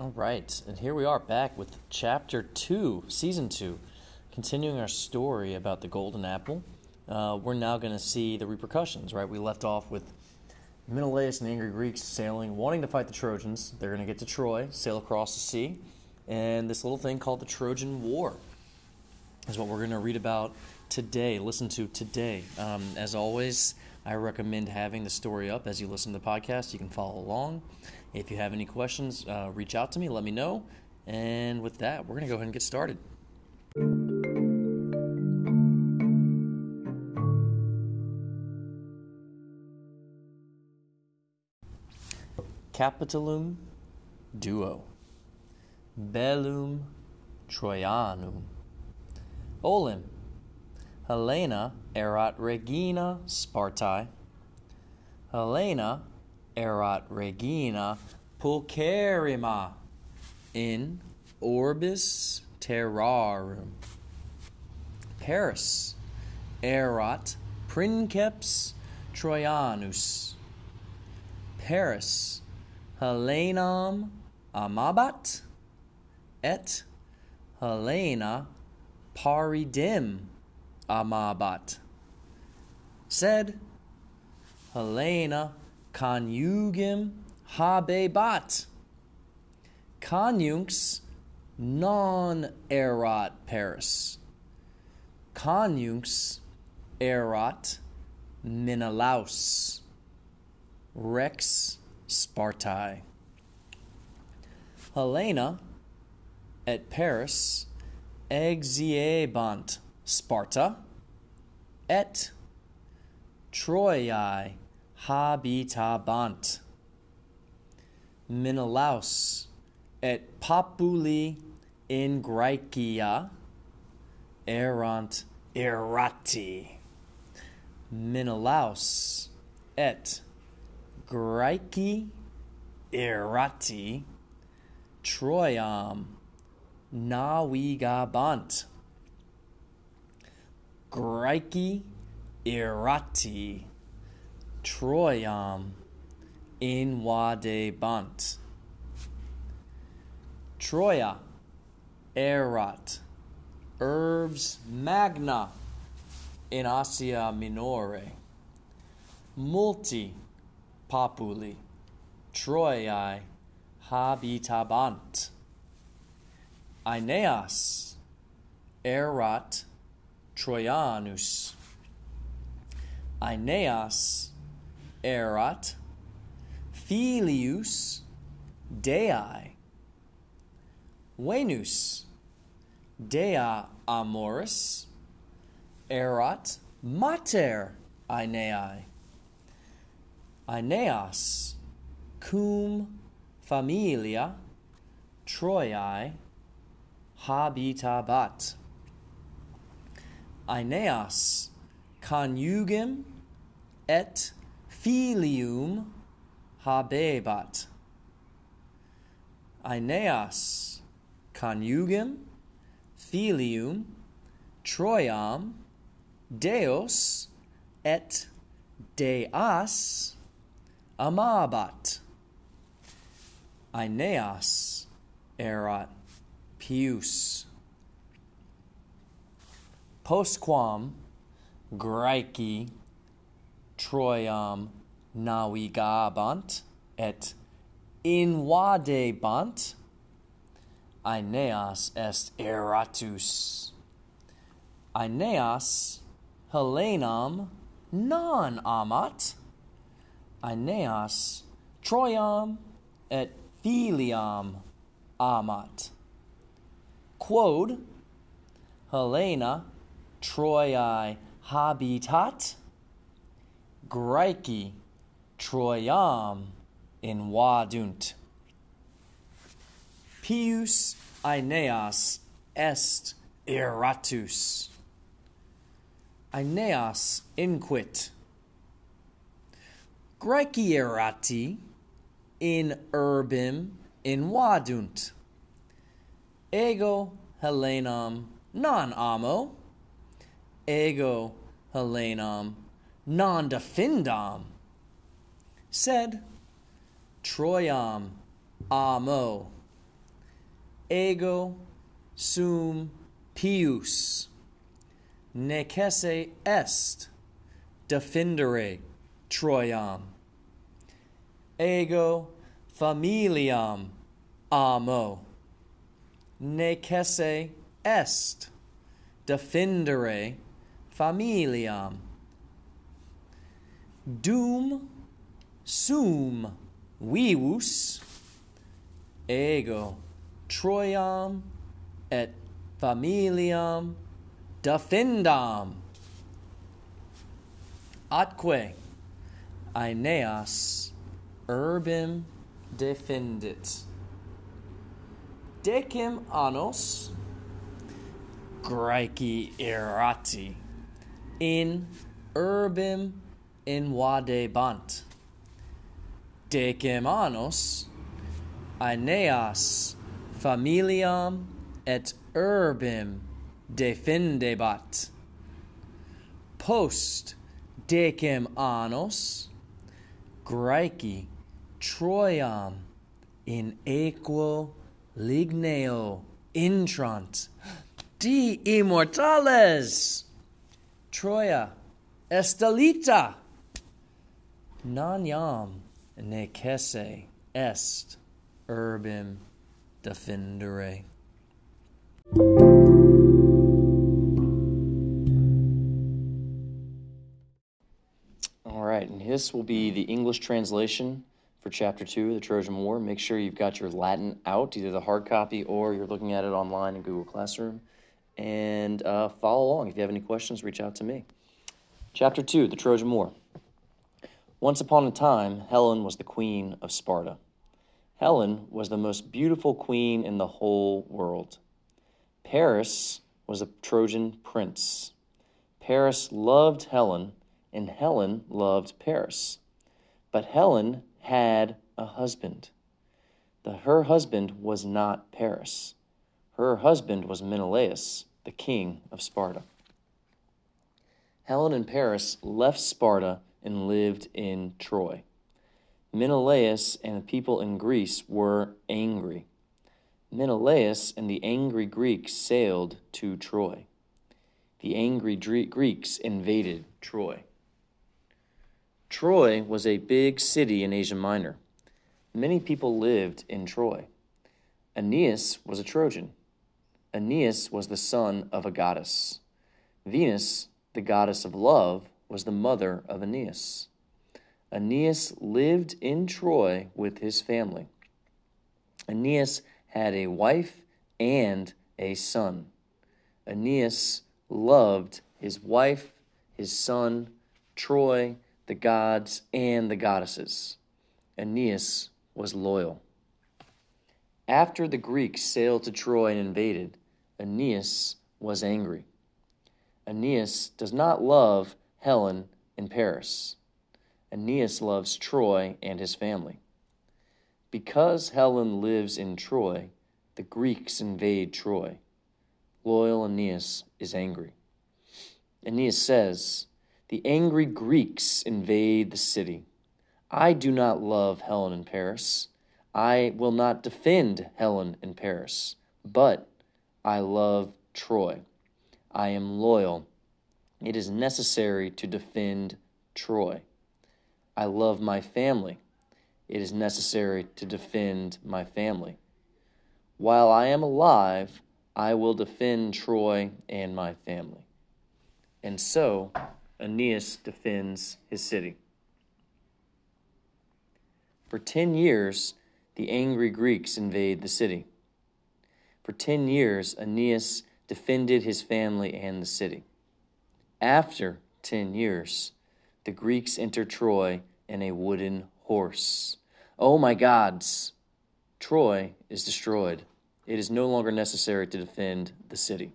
All right, and here we are back with chapter two, season two, continuing our story about the golden apple. Uh, we're now going to see the repercussions, right? We left off with Menelaus and the angry Greeks sailing, wanting to fight the Trojans. They're going to get to Troy, sail across the sea, and this little thing called the Trojan War is what we're going to read about today, listen to today. Um, as always, I recommend having the story up as you listen to the podcast. You can follow along. If you have any questions, uh, reach out to me, let me know. And with that, we're going to go ahead and get started. Capitulum duo. Bellum Troianum. Olim. Helena erat regina Spartae. Helena erat regina pulcherrima in orbis terrarum. Paris erat princeps Troianus. Paris Helenam amabat et Helena paridim amabat. Said Helena conjugim habebat. Conjunx non erat Paris. Conjunx erat Menelaus. Rex Spartae. Helena at Paris exiebant Sparta et Troiae habitabant. Menelaus et populi in Graecia erant errati. Menelaus et Graeci errati Troiam navigabant. Graeci errati Troiam invadebant. Troia erat urbs magna in Asia Minore. Multi populi Troiae habitabant. Aeneas erat Troianus. Aeneas erat Filius Dei. Venus Dea Amoris erat Mater Aeneae. Aeneas cum familia Troiae habitabat. Aeneas conjugim et filium habebat. Aeneas conjugim filium troiam deos et deas amabat. Aeneas erat pius. Postquam graeci troiam navigabant et invadebant aeneas est eratus. Aeneas helenam non amat aeneas troiam et filiam amat quod Helena Troiae habitat Graeci Troiam invadunt. Pius Aeneas est eratus. Aeneas inquit. Graeci erati in urbim invadunt. Ego Helenam non amo. Ego Helenam non defendam. Sed Troiam amo ego sum pius necesse est defendere Troiam ego familiam amo necesse est defendere familiam. Dum sum vivus ego Troiam et familiam defendam. Atque Aeneas urbim defendit decem annos Graeci errati in urbem invadebant decem annos aeneas familiam et urbem defendebat. Post decem annos Graeci Troiam in equo ligneo intrant. Di immortales. Troia estalita non iam necesse est urbim defendere. All right, and this will be the English translation for chapter two of the Trojan War. Make sure you've got your Latin out, either the hard copy or you're looking at it online in Google Classroom. And uh, follow along. If you have any questions, reach out to me. Chapter two, the Trojan War. Once upon a time, Helen was the queen of Sparta. Helen was the most beautiful queen in the whole world. Paris was a Trojan prince. Paris loved Helen, and Helen loved Paris. But Helen had a husband. The, her husband was not Paris. Her husband was Menelaus, the king of Sparta. Helen and Paris left Sparta and lived in Troy. Menelaus and the people in Greece were angry. Menelaus and the angry Greeks sailed to Troy. The angry Greeks invaded Troy. Troy was a big city in Asia Minor. Many people lived in Troy. Aeneas was a Trojan. Aeneas was the son of a goddess. Venus, the goddess of love, was the mother of Aeneas. Aeneas lived in Troy with his family. Aeneas had a wife and a son. Aeneas loved his wife, his son, Troy, the gods, and the goddesses. Aeneas was loyal. After the Greeks sailed to Troy and invaded, Aeneas was angry. Aeneas does not love Helen in Paris. Aeneas loves Troy and his family. Because Helen lives in Troy, the Greeks invade Troy. Loyal Aeneas is angry. Aeneas says, the angry Greeks invade the city. I do not love Helen in Paris. I will not defend Helen in Paris, but I love Troy. I am loyal. It is necessary to defend Troy. I love my family. It is necessary to defend my family. While I am alive, I will defend Troy and my family. And so, Aeneas defends his city. For 10 years, the angry Greeks invade the city. For 10 years, Aeneas defended his family and the city. After 10 years, the Greeks enter Troy in a wooden horse. Oh my gods! Troy is destroyed. It is no longer necessary to defend the city.